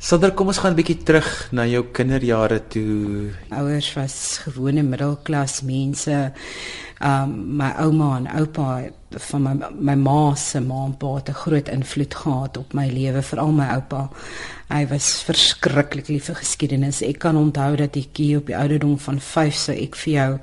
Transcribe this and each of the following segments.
Sonder kom ons gaan 'n bietjie terug na jou kinderjare toe. Ouers was gewone middelklas mense. Um my ouma en oupa van my my ma se ma en pa het 'n groot invloed gehad op my lewe, veral my oupa. Hy was verskriklik lief vir geskiedenis. Ek kan onthou dat ek hier op die ouderdom van 5 sou ek vir jou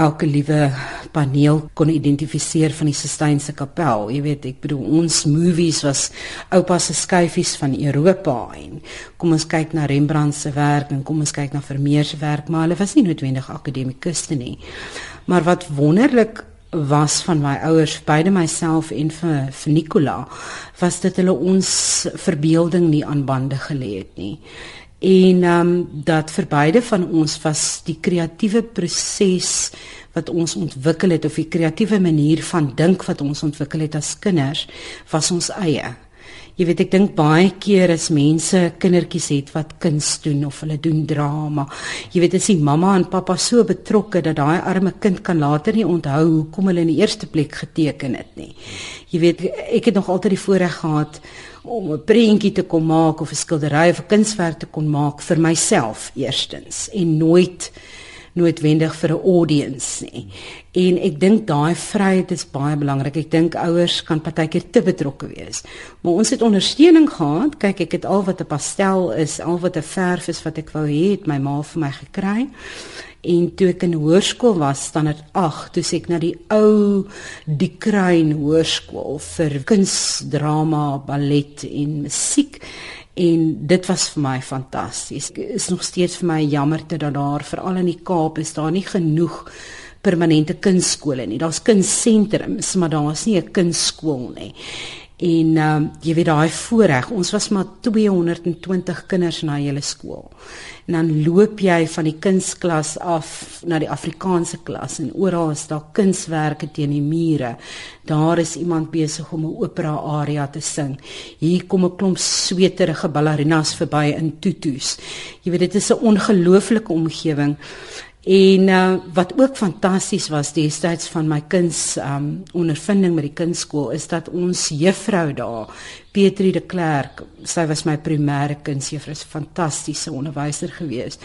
elke liewe paneel kon identifiseer van die Sistynse kapel. Jy weet, ek bedoel ons movies was oupa se skyfies van Europa en kom ons kyk na Rembrandt se werk en kom ons kyk na Vermeer se werk, maar hulle was nie noodwendig akademikuste nie. Maar wat wonderlik was van my ouers, beide myself en vir, vir Nicola, was dit hulle ons verbeelding nie aan bande gelê het nie en ehm um, dat vir beide van ons was die kreatiewe proses wat ons ontwikkel het of die kreatiewe manier van dink wat ons ontwikkel het as kinders was ons eie. Jy weet ek dink baie keer as mense kindertjies het wat kuns doen of hulle doen drama. Jy weet as die mamma en pappa so betrokke dat daai arme kind kan later nie onthou hoekom hulle in die eerste plek geteken het nie. Jy weet ek het nog altyd die voorreg gehad om 'n prentjie te kom maak of 'n skildery of 'n kunswerk te kon maak vir myself eerstens en nooit noodwendig vir 'n audience nie. En ek dink daai vryheid is baie belangrik. Ek dink ouers kan partykeer te betrokke wees. Maar ons het ondersteuning gehad. Kyk, ek het al wat 'n pastel is, al wat 'n verf is wat ek wou hê, het my ma vir my gekry. En toe ek in hoërskool was, standaard 8, toe ek na die ou die Kruin Hoërskool vir kuns, drama, ballet en musiek en dit was vir my fantasties. Is nog steeds vir my jammer dat daar veral in die Kaap is daar nie genoeg permanente kunstskole nie. Daar's kunstsentrums, maar daar's nie 'n kunstskool nie. En ehm um, jy weet daai voorreg, ons was maar 220 kinders in daai hele skool. En dan loop jy van die kunstklas af na die Afrikaanse klas en oral is daar kunswerke teen die mure. Daar is iemand besig om 'n opera aria te sing. Hier kom 'n klomp sweterige ballerinas verby in tutus. Jy weet dit is 'n ongelooflike omgewing. En uh, wat ook fantasties was destyds van my kinds um ondervinding met die kindskool is dat ons juffrou daar Petri de Klerk, sy was my primêre kindsjuffrou, 'n fantastiese onderwyser gewees.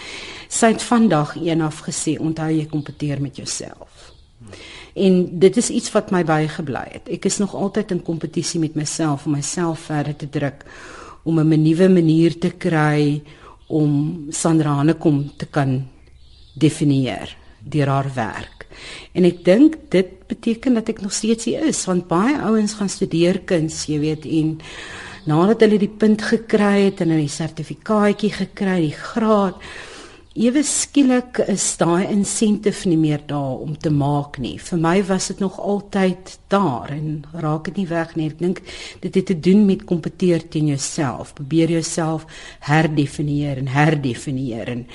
Sy het vandag eendag gesê, onthou jy kompeteer met jouself. En dit is iets wat my baie gebly het. Ek is nog altyd in kompetisie met myself om myself verder te druk om 'n nuwe manier te kry om Sandra Hanekom te kan definieer deur haar werk. En ek dink dit beteken dat ek nog steeds hier is want baie ouens gaan studeer kuns, jy weet, en nadat hulle die punt gekry het en 'n sertifikaatjie gekry, die graad, ewe skielik is daai insentief nie meer daar om te maak nie. Vir my was dit nog altyd daar en raak dit nie weg nie. Ek dink dit het te doen met kompeteer teen jouself. Probeer jouself herdefinieer en herdefinieer en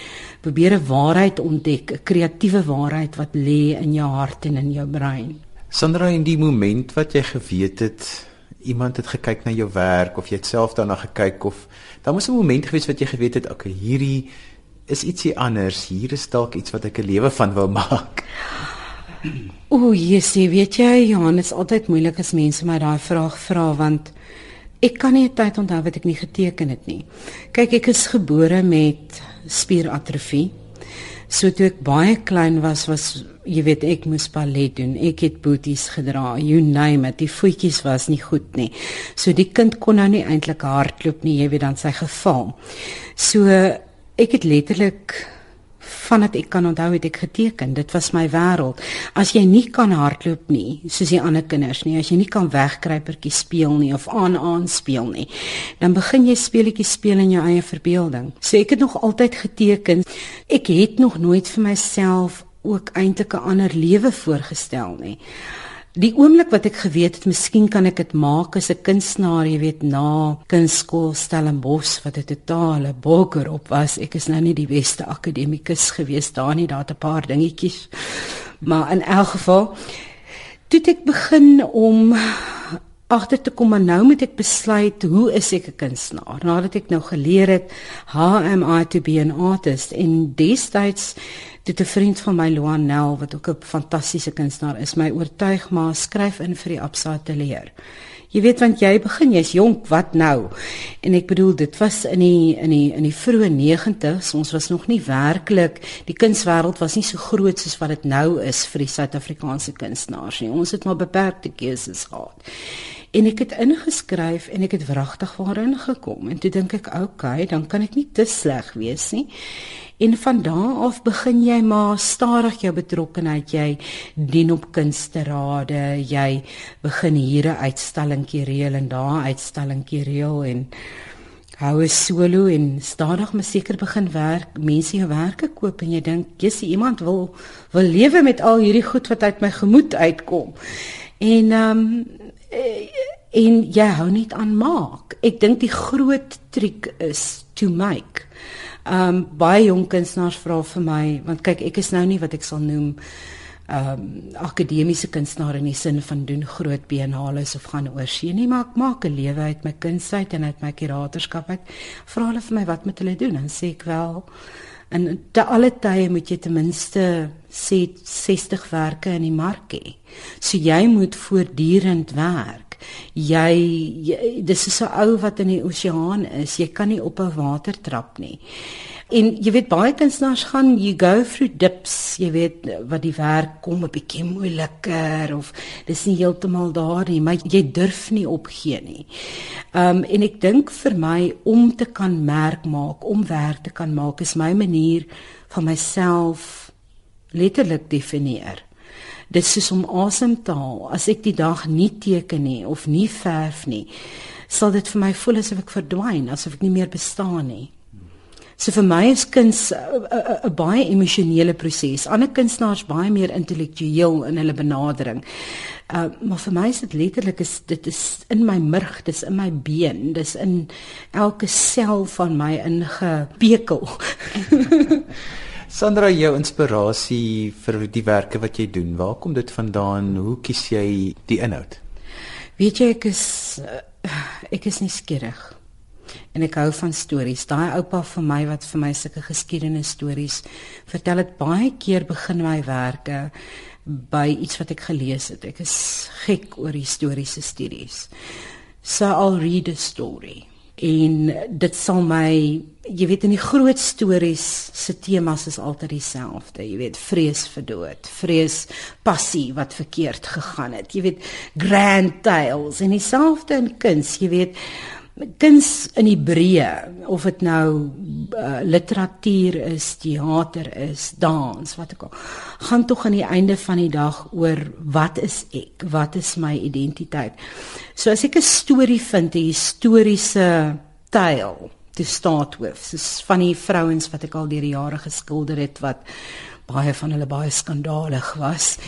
probeer 'n waarheid ontdek, 'n kreatiewe waarheid wat lê in jou hart en in jou brein. Sandra, in die oomblik wat jy geweet het iemand het gekyk na jou werk of jy het self daarna gekyk of daar moes 'n oomblik gewees wat jy geweet het, okay, hierdie is ietsie anders. Hier is dalk iets wat ek 'n lewe van wil maak. O, Jessie, weet jy, Johan, dit is altyd moeilik as mense my daai vraag vra want ek kan nie 'n tyd onthou wat ek nie geteken het nie. Kyk, ek is gebore met spieratrofie. So toe ek baie klein was, was jy weet ek moes ballet doen. Ek het booties gedra. You name it. Die voetjies was nie goed nie. So die kind kon nou nie eintlik hardloop nie, jy weet dan sy geval. So ek het letterlik vandat ek kan onthou het ek geteken. Dit was my wêreld. As jy nie kan hardloop nie, soos die ander kinders nie, as jy nie kan wegkruipertjie speel nie of aan aan speel nie, dan begin jy speletjies speel in jou eie verbeelding. So ek het nog altyd geteken. Ek het nog nooit vir myself ook eintlik 'n ander lewe voorgestel nie. Die oomblik wat ek geweet het miskien kan ek dit maak as 'n kunstenaar, jy weet, na kunstskool Stellenbosch wat 'n totale bokker op was. Ek is nou nie die beste akademikus gewees daar nie, daar het 'n paar dingetjies. Maar in elk geval toe ek begin om agter te kom maar nou moet ek besluit hoe is ek 'n kunstenaar nadat ek nou geleer het how am I to be an artist en destyds Dit 'n vriend van my Loanel wat ook 'n fantastiese kunstenaar is, my oortuig maar skryf in vir die Absa Atelier. Jy weet want jy begin, jy's jonk, wat nou? En ek bedoel dit was in die in die in die vroeë 90's, ons was nog nie werklik die kunswêreld was nie so groot soos wat dit nou is vir die Suid-Afrikaanse kunstenaars nie. Ons het maar beperkte keuses gehad. En ek het ingeskryf en ek het wragtig waarin gekom en toe dink ek, okay, dan kan ek nie te sleg wees nie. En van daardie af begin jy maar stadig jou betrokkeheid, jy dien op kunsterade, jy begin hier 'n uitstallingkie reël en daar 'n uitstallingkie reël en hou 'n solo en stadig maar seker begin werk, mense jou werke koop en jy dink, "Jesus, iemand wil wil lewe met al hierdie goed wat uit my gemoed uitkom." En ehm um, en jy hou net aan maak. Ek dink die groot triek is to make. Um, baie jong kunstenaars vra vir my want kyk ek is nou nie wat ek sal noem um, akademiese kunstenaar in die sin van doen groot biennales of gaan oor see nie maar ek maak 'n lewe uit my kunsheid en uit my kuratorskap uit. Vra hulle vir my wat moet hulle doen? Dan sê ek wel en te alle tye moet jy ten minste sê 60 werke in die mark hê. So jy moet voortdurend werk. Jy, jy dis is so ou wat in die oseaan is. Jy kan nie op 'n water trap nie. En jy weet baie kunstenaars gaan you go through dips, jy weet wat die werk kom 'n bietjie moeiliker of dis nie heeltemal daar nie, maar jy durf nie opgee nie. Um en ek dink vir my om te kan merk maak, om werk te kan maak is my manier van myself letterlik definieer. Dit is om asem te haal. As ek die dag nie teken nie of nie verf nie, sal dit vir my voel asof ek verdwyn, asof ek nie meer bestaan nie. So vir my is kuns 'n baie emosionele proses. Ander kunstenaars baie meer intellektueel in hulle benadering. Uh maar vir my is dit letterlik is dit is in my murg, dis in my been, dis in elke sel van my ingepekel. Sandra, jou inspirasie vir die werke wat jy doen, waar kom dit vandaan? Hoe kies jy die inhoud? Weet jy ek is ek is nie skieurig en ek hou van stories. Daai oupa vir my wat vir my sulke geskiedenis stories vertel het baie keer begin my werke by iets wat ek gelees het. Ek is gek oor historiese studies. So I'll read a story. En dit sal my, jy weet in die groot stories se temas is altyd dieselfde. Jy weet vrees vir dood, vrees passie wat verkeerd gegaan het. Jy weet grand tales en dieselfde in kuns, jy weet kuns in Hebreë of dit nou uh, literatuur is, teater is, dans, wat ook al, gaan tog aan die einde van die dag oor wat is ek? Wat is my identiteit? So as ek 'n storie vind, 'n historiese tale to start with, soos van die vrouens wat ek al deur die jare geskilder het wat baie van hulle baie skandalig was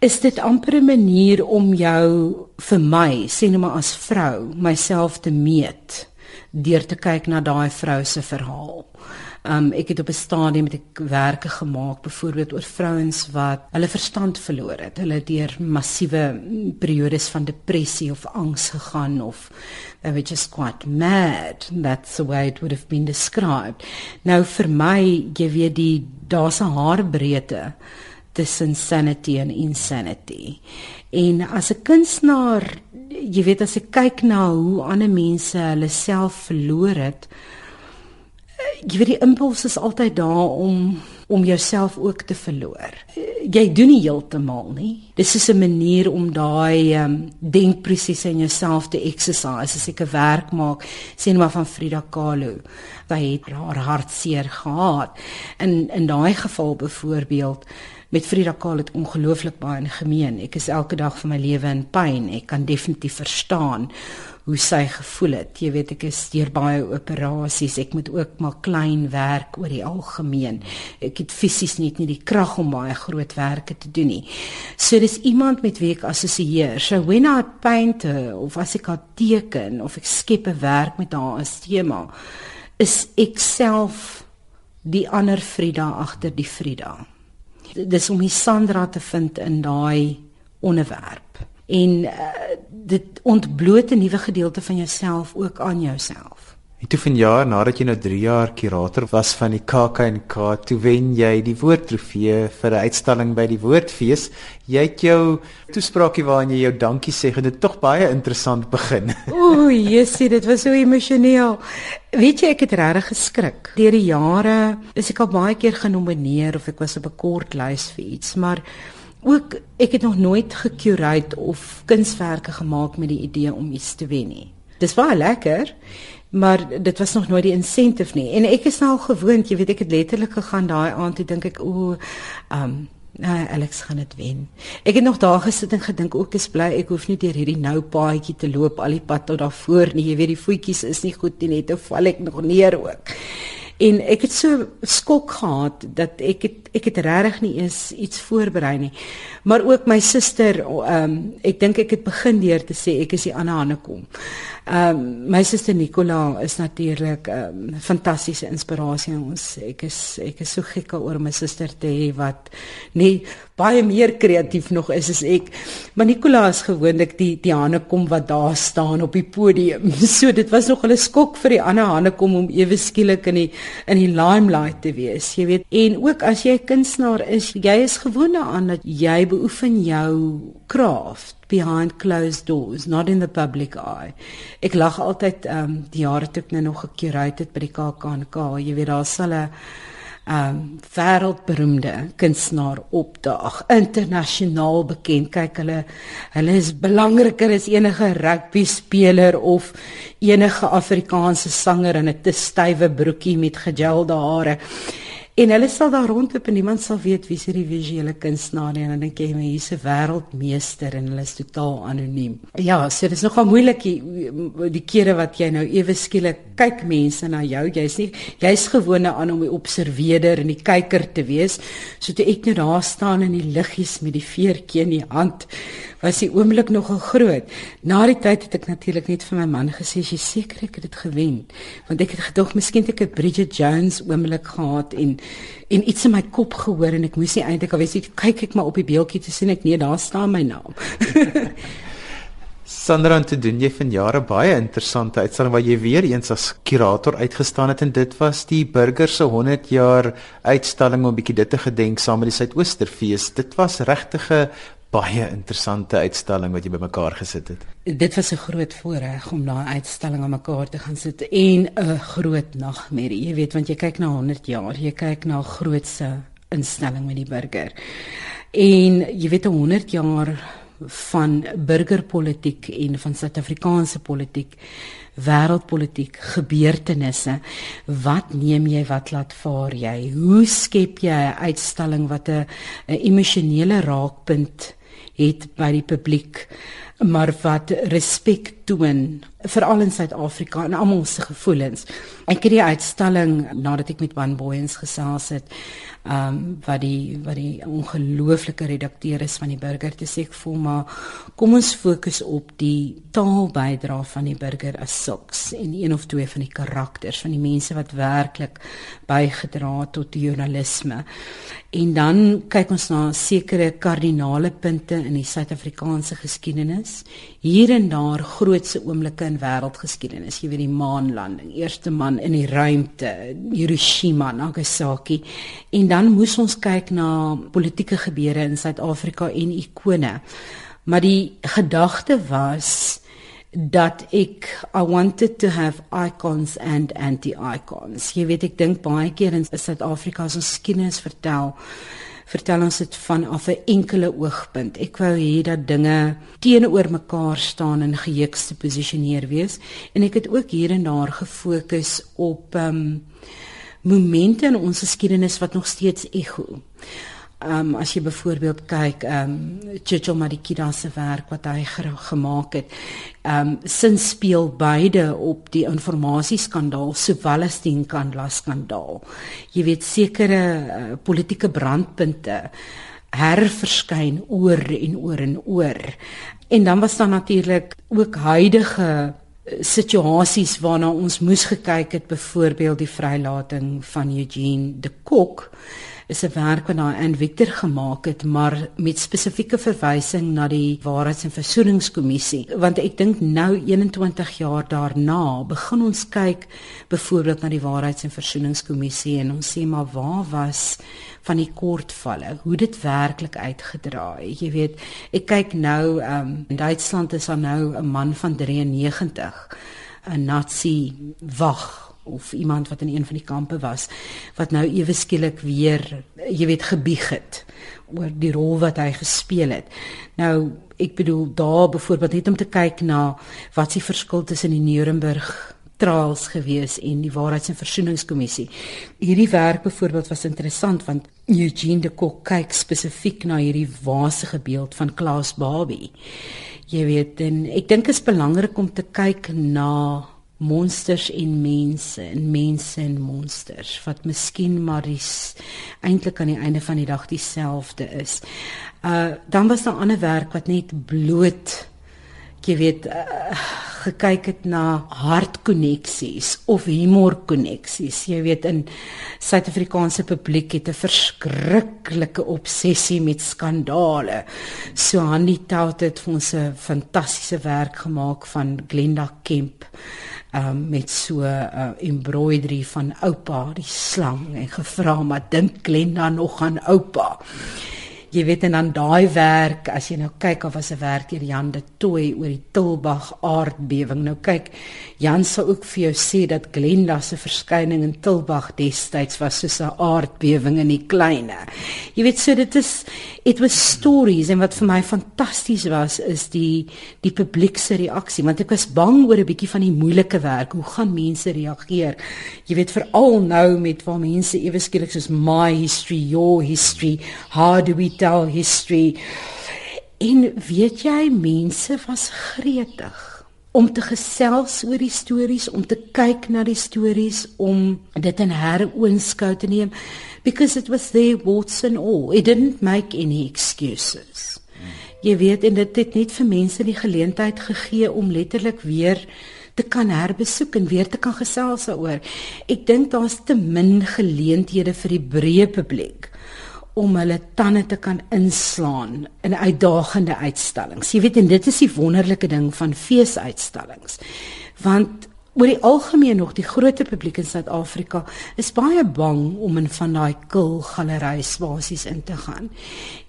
is dit amper 'n manier om jou vir my sê net maar as vrou myself te meet deur te kyk na daai vrou se verhaal. Um ek het op 'n stadium met werke gemaak byvoorbeeld oor vrouens wat hulle verstand verloor het. Hulle het deur massiewe periodes van depressie of angs gegaan of they were just quite mad. That's the way it would have been described. Nou vir my, jy weet die daar's 'n haarbreedte tussen sanity en insanity. En as 'n kunstenaar, jy weet as ek kyk na hoe ander mense hulle self verloor het, jy weet die impuls is altyd daar om om jouself ook te verloor. Jy doen nie heeltemal nie. Dis is 'n manier om daai um, denkprosesse in jouself te exercise. As ek 'n werk maak, sien maar van Frida Kahlo, sy het haar hartseer gehad. In in daai geval byvoorbeeld met Frida Kahlo het ongelooflik baie in gemeen. Ek is elke dag van my lewe in pyn. Ek kan definitief verstaan hoe sy gevoel het. Jy weet ek is deur baie operasies. Ek moet ook maar klein werk oor die algemeen. Ek het fisies net nie die krag om baie groot werke te doen nie. So dis iemand met wie ek assosieer. So when I paint of as ek haar teken of ek skep 'n werk met haar as tema, is ek self die ander Frida agter die Frida dis om die Sandra te vind in daai onderwerp. En uh, dit ontbloot 'n nuwe gedeelte van jouself ook aan jouself En toe vanjaar nadat jy nou 3 jaar kurator was van die KAK&K, toe wen jy die woordtrofee vir 'n uitstalling by die Woordfees. Jy het jou toespraakie waarin jy jou dankie sê, en dit tog baie interessant begin. Ooh, jessie, dit was so emosioneel. Weet jy, ek het regtig geskrik. Deur die jare is ek al baie keer genomineer of ek was op 'n kort lys vir iets, maar ook ek het nog nooit gekurate of kunswerke gemaak met die idee om iets te wen nie. Dis baie lekker maar dit was nog nooit die incentive nie. En ek is nou al gewoond jy weet ek het letterlik gegaan daai aand toe dink ek o um nee Alex gaan dit wen. Ek het nog daar gesit en gedink ook is bly ek hoef nie deur hierdie nou paadjie te loop al die pad tot daar voor nie. Jy weet die voetjies is nie goed nie net of val ek nog neer ook. En ek het so skok gehad dat ek het ek het regtig nie eens iets voorberei nie. Maar ook my suster um ek dink ek het begin deur te sê ek is die Anna Hannekom Ehm um, my suster Nicola is natuurlik 'n um, ehm, fantastiese inspirasie aan ons. Ek is ek is so gek oor my suster te hê wat nie baie meer kreatief nog is as ek. Maar Nicola is gewoonlik die die Hanne kom wat daar staan op die podium. So dit was nog 'n skok vir die ander Hanne kom om ewe skielik in die in die limelight te wees. Jy weet, en ook as jy 'n kunstenaar is, jy is gewoond daaraan dat jy beoefen jou craft behind closed doors not in the public eye. Ek lag altyd ehm um, die jare toe ek nou nog gekurate het by die KAK&K jy weet daar sal 'n ehm um, wêreldberoemde kunstenaar opdaag internasionaal bekend. Kyk hulle hulle is belangriker as enige rugby speler of enige Afrikaanse sanger in 'n te stywe broekie met gejelde hare En hulle sal daar rondloop en niemand sal weet wie se die visuele kunstenaar is en dan dink jy maar hier's 'n wêreldmeester en hulle is totaal anoniem. Ja, so dis nogal moeilik die, die kere wat jy nou ewe skielik kyk mense na jou. Jy's nie jy's gewone aan om die observeerder en die kyker te wees. So toe ek nou daar staan in die liggies met die veertjie in die hand, was die oomblik nogal groot. Na die tyd het ek natuurlik net vir my man gesê, "Jy seker ek het dit gewen." Want ek het gedog miskien het ek 'n Bridget Jones oomblik gehad en en iets in my kop gehoor en ek moes nie eintlik al weet nie kyk ek maar op die beeldjie te sien ek nee daar staan my naam Sandra te doen jy van jare baie interessante uitstalling waar jy weer eens as kurator uitgestaan het en dit was die burger se 100 jaar uitstalling om 'n bietjie dit te gedenk saam met die Suidoosterfees dit was regtig 'n baie interessante uitstalling wat jy bymekaar gesit het. Dit was 'n groot voorreg om daai uitstalling aan mekaar te gaan sit en 'n groot nagmerrie. Jy weet want jy kyk na 100 jaar, jy kyk na 'n grootse instelling met die burger. En jy weet 'n 100 jaar van burgerpolitiek en van Suid-Afrikaanse politiek, wêreldpolitiek, gebeurtenisse. Wat neem jy, wat laat vaar jy? Hoe skep jy 'n uitstalling wat 'n emosionele raakpunt het by die publiek maar wat respek toon veral in Suid-Afrika en almal se gevoelens. Ek het die uitstalling nadat ek met Van Booyens gesels het, ehm um, wat die wat die ongelooflike redakteur is van die burger te sê ek voel maar kom ons fokus op die taalbydra van die burger as sulks en een of twee van die karakters van die mense wat werklik bygedra het tot die journalisme. En dan kyk ons na sekere kardinale punte in die Suid-Afrikaanse geskiedenis. Hier en daar grootse oomblikke in wêreldgeskiedenis, jy weet die maanlanding, eerste man in die ruimte, Hiroshima, Nagasaki. En dan moes ons kyk na politieke gebeure in Suid-Afrika en ikone. Maar die gedagte was dat ek I wanted to have icons and anti-icons. Jy weet ek dink baie keer in Suid-Afrika as ons geskiedenis vertel, vertel ons dit van af 'n enkele oogpunt. Ek wou hê dat dinge teenoor mekaar staan en geheekste posisioneer wees en ek het ook hier en daar gefokus op um momente in ons geskiedenis wat nog steeds ekho. Ehm um, as jy byvoorbeeld kyk ehm um, Chicho Madikida se werk wat hy gemaak het, ehm um, sin speel beide op die informasieskandaal sowel as die Nkandla skandaal. Jy weet sekere uh, politieke brandpunte herverskyn oor en oor en oor. En dan was daar natuurlik ook huidige eh, situasies waarna ons moes gekyk het byvoorbeeld die vrylating van Eugene de Kok is 'n werk wat daai en Victor gemaak het, maar met spesifieke verwysing na die Waarheids- en Versoeningskommissie, want ek dink nou 21 jaar daarna begin ons kyk byvoorbeeld na die Waarheids- en Versoeningskommissie en ons sê maar waar was van die kortvalle, hoe dit werklik uitgedraai. Jy weet, ek kyk nou, um, in Duitsland is daar nou 'n man van 93, 'n Nazi wag of iemand wat in een van die kampe was wat nou ewe skielik weer jy weet gebieg het oor die rol wat hy gespeel het. Nou ek bedoel daar byvoorbeeld net om te kyk na wat se verskil tussen die Nuremberg trials gewees en die waarheids- en versoeningskommissie. Hierdie werk byvoorbeeld was interessant want Eugene de Kock kyk spesifiek na hierdie wasige beeld van Klaas Barbie. Jy weet en ek dink dit is belangrik om te kyk na monsters en mense en mense en monsters wat miskien maar dis eintlik aan die einde van die dag dieselfde is. Uh dan was daar ander werk wat net bloot jy weet uh, gekyk het na hartkoneksies of humorkoneksies. Jy weet in Suid-Afrikaanse publiek het 'n verskriklike obsessie met skandale. So Hanni Tout het vir ons 'n fantastiese werk gemaak van Glenda Kemp um, met so 'n uh, embroidery van oupa die slang en gevra maar dink Glenda nog aan oupa jy weet en dan daai werk as jy nou kyk of was 'n werk deur Jan de Tooi oor die Tilbag aardbewing. Nou kyk Jan sou ook vir jou sê dat Glenda se verskyning in Tilbag destyds was soos 'n aardbewing in die kleine. Jy weet so dit is it was stories en wat vir my fantasties was is die die publiek se reaksie. Want ek was bang oor 'n bietjie van die moeilike werk hoe gaan mense reageer? Jy weet veral nou met waar mense ewe skielik soos my history your history how do we tell history. En weet jy, mense was gretig om te gesels oor die stories, om te kyk na die stories, om dit in heroonskou te neem because it was their warts and all. It didn't make any excuses. Jy weet en dit het net vir mense die geleentheid gegee om letterlik weer te kan herbesoek en weer te kan gesels daaroor. Ek dink daar's te min geleenthede vir die breë publiek om hulle tande te kan inslaan in uitdagende uitstallings. Jy weet en dit is die wonderlike ding van feesuitstallings. Want oor die algemeen nog die groter publiek in Suid-Afrika is baie bang om in van daai kil galery spasies in te gaan.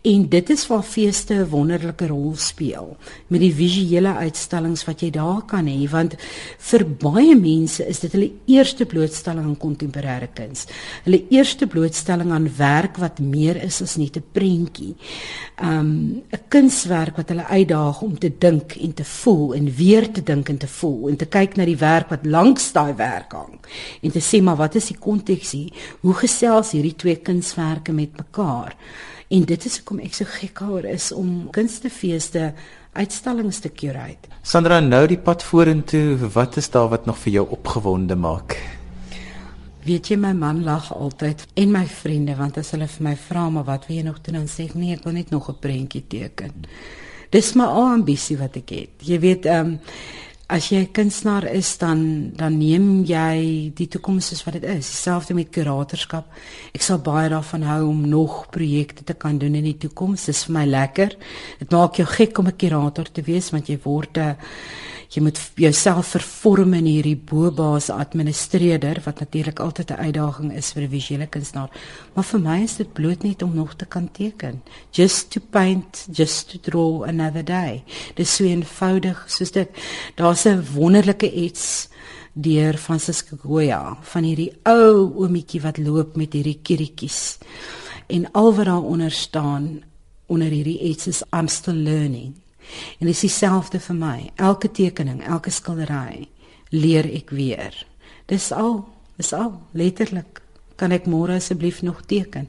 En dit is waar feeste 'n wonderlike rol speel met die visuele uitstallings wat jy daar kan hê want vir baie mense is dit hulle eerste blootstelling aan kontemporêre kuns. Hulle eerste blootstelling aan werk wat meer is as net 'n prentjie. Um 'n kunswerk wat hulle uitdaag om te dink en te voel en weer te dink en te voel en te kyk na die werk wat langs daai werk hang en te sê maar wat is die konteks hier? Hoe gesels hierdie twee kunswerke met mekaar? En dit is hoekom ek so gek oor is om kunstefeeste uitstallings te curate. Sandra, nou die pad vorentoe, wat is daar wat nog vir jou opgewonde maak? Weet jy my man lag altyd en my vriende want as hulle vir my vra maar wat wil jy nog doen dan sê ek nee, ek wil net nog 'n prentjie teken. Dis my ambisie wat ek het. Jy weet, ehm um, as jy 'n kunstenaar is dan dan neem jy die toekoms soos wat dit is. Dieselfde met kuratorskap. Ek sal baie daarvan hou om nog projekte te kan doen in die toekoms. Dit is vir my lekker. Dit maak jou gek om 'n kurator te wees want jy word 'n jy moet jouself vervorm in hierdie bobaas administreerder wat natuurlik altyd 'n uitdaging is vir 'n visuele kunstenaar. Maar vir my is dit bloot net om nog te kan teken. Just to paint, just to draw another day. Dis so eenvoudig soos dit. Daar's 'n wonderlike iets deur Francisco Goya van hierdie ou oomietjie wat loop met hierdie kiertjies. En al wat daaronder staan onder hierdie iets is I'm still learning. En dit is dieselfde vir my. Elke tekening, elke skildery leer ek weer. Dis al, dis al letterlik. Kan ek môre asseblief nog teken?